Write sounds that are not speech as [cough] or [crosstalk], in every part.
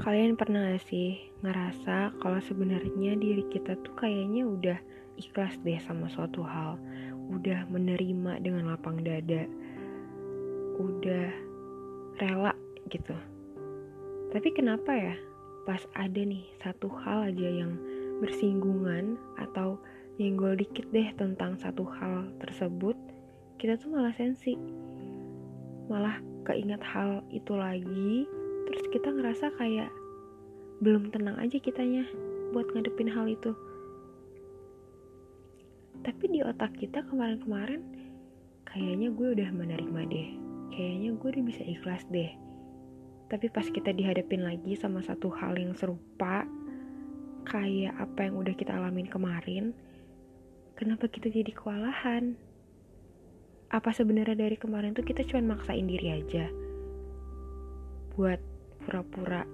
Kalian pernah gak sih ngerasa kalau sebenarnya diri kita tuh kayaknya udah ikhlas deh sama suatu hal, udah menerima dengan lapang dada, udah rela gitu. Tapi kenapa ya pas ada nih satu hal aja yang bersinggungan atau nyenggol dikit deh tentang satu hal tersebut, kita tuh malah sensi, malah keinget hal itu lagi, terus kita ngerasa kayak belum tenang aja kitanya buat ngadepin hal itu. Tapi di otak kita kemarin-kemarin kayaknya gue udah menerima deh. Kayaknya gue udah bisa ikhlas deh. Tapi pas kita dihadapin lagi sama satu hal yang serupa kayak apa yang udah kita alamin kemarin kenapa kita jadi kewalahan? Apa sebenarnya dari kemarin tuh kita cuma maksain diri aja? Buat pura-pura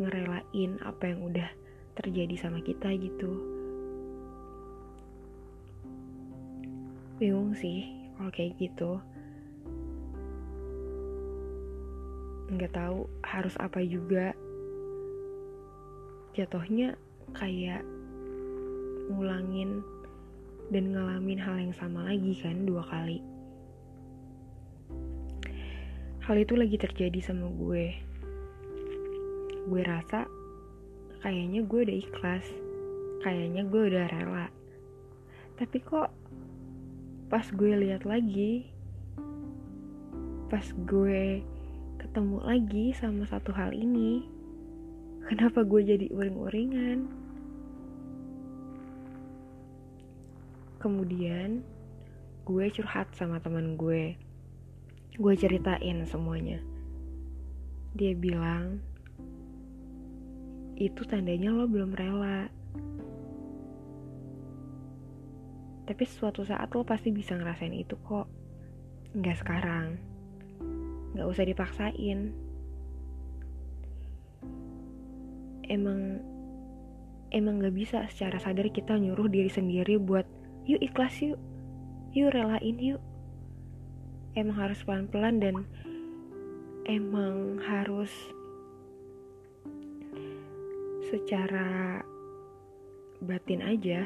ngerelain apa yang udah terjadi sama kita gitu. Bingung sih kalau kayak gitu. Nggak tahu harus apa juga. Jatuhnya kayak ngulangin dan ngalamin hal yang sama lagi kan dua kali. Hal itu lagi terjadi sama gue gue rasa kayaknya gue udah ikhlas kayaknya gue udah rela. Tapi kok pas gue lihat lagi pas gue ketemu lagi sama satu hal ini [laughs] kenapa gue jadi uring-uringan? Kemudian gue curhat sama teman gue. Gue ceritain semuanya. Dia bilang itu tandanya lo belum rela. Tapi suatu saat lo pasti bisa ngerasain itu kok. Nggak sekarang. Nggak usah dipaksain. Emang emang nggak bisa secara sadar kita nyuruh diri sendiri buat yuk ikhlas yuk, yuk relain yuk. Emang harus pelan-pelan dan emang harus secara batin aja.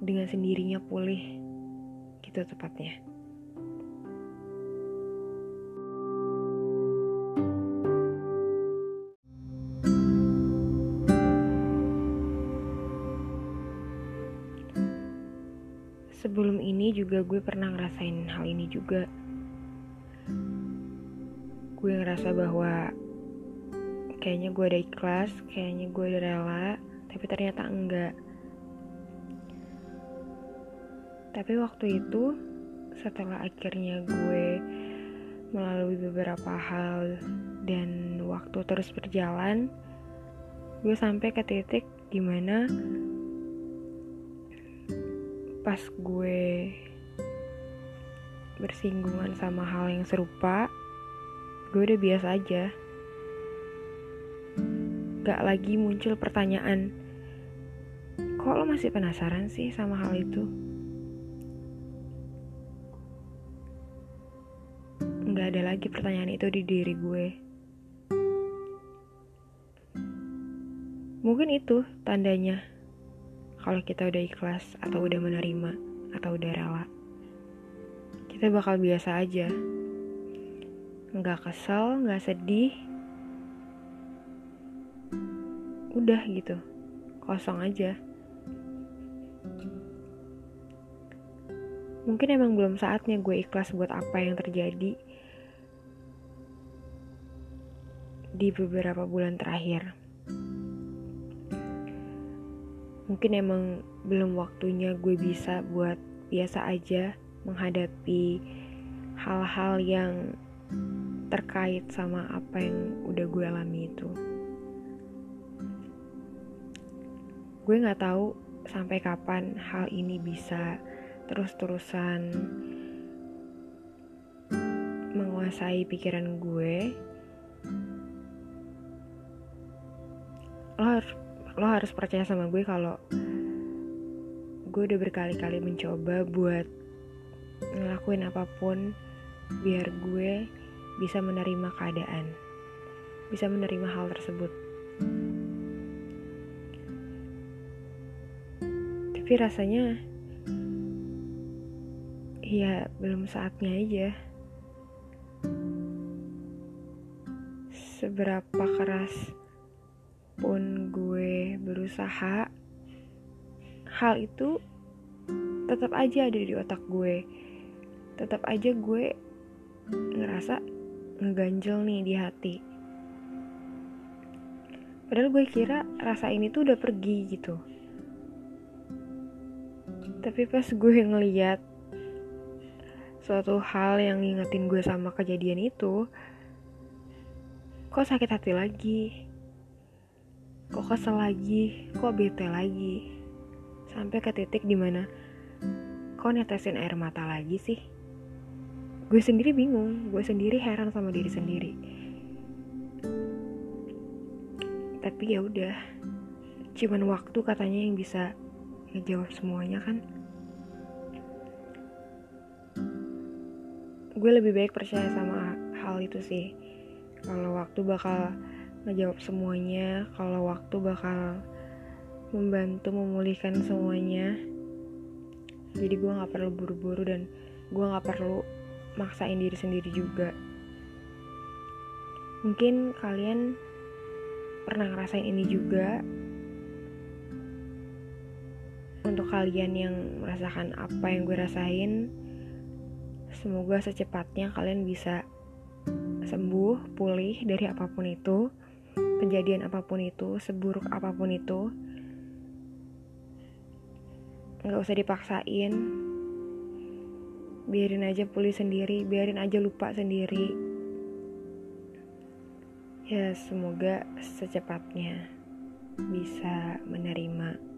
Dengan sendirinya pulih gitu tepatnya. Sebelum ini juga gue pernah ngerasain hal ini juga. Gue ngerasa bahwa kayaknya gue udah ikhlas kayaknya gue udah rela tapi ternyata enggak. Tapi waktu itu setelah akhirnya gue melalui beberapa hal dan waktu terus berjalan gue sampai ke titik di mana pas gue bersinggungan sama hal yang serupa gue udah biasa aja gak lagi muncul pertanyaan kok lo masih penasaran sih sama hal itu? Gak ada lagi pertanyaan itu di diri gue. Mungkin itu tandanya kalau kita udah ikhlas atau udah menerima atau udah rela kita bakal biasa aja. Nggak kesel nggak sedih udah gitu. Kosong aja. Mungkin emang belum saatnya gue ikhlas buat apa yang terjadi di beberapa bulan terakhir. Mungkin emang belum waktunya gue bisa buat biasa aja menghadapi hal-hal yang terkait sama apa yang udah gue alami itu. Gue nggak tahu sampai kapan hal ini bisa terus-terusan menguasai pikiran gue lo harus lo harus percaya sama gue kalau gue udah berkali-kali mencoba buat ngelakuin apa pun biar gue bisa menerima keadaan, bisa menerima hal tersebut. Tapi rasanya ya belum saatnya aja. Seberapa keras pun gue berusaha, hal itu tetap aja ada di otak gue. Tetap aja gue ngerasa ngeganjel nih di hati. Padahal gue kira rasa ini tuh udah pergi gitu. Tapi pas gue ngeliat suatu hal yang ngingetin gue sama kejadian itu, kok sakit hati lagi? Kok kesel lagi? Kok bete lagi? Sampai ke titik di mana kok netesin air mata lagi sih? gue sendiri bingung gue sendiri heran sama diri sendiri tapi ya udah cuman waktu katanya yang bisa ngejawab semuanya kan gue lebih baik percaya sama hal itu sih kalau waktu bakal ngejawab semuanya kalau waktu bakal membantu memulihkan semuanya jadi gue nggak perlu buru-buru dan gue nggak perlu maksain diri sendiri juga. Mungkin kalian pernah ngerasain ini juga. Untuk kalian yang merasakan apa yang gue rasain, semoga secepatnya kalian bisa sembuh, pulih dari apa pun itu, kejadian apa pun itu, seburuk apa pun itu. Nggak usah dipaksain, biarin aja pulih sendiri biarin aja lupa sendiri ya semoga secepatnya bisa menerima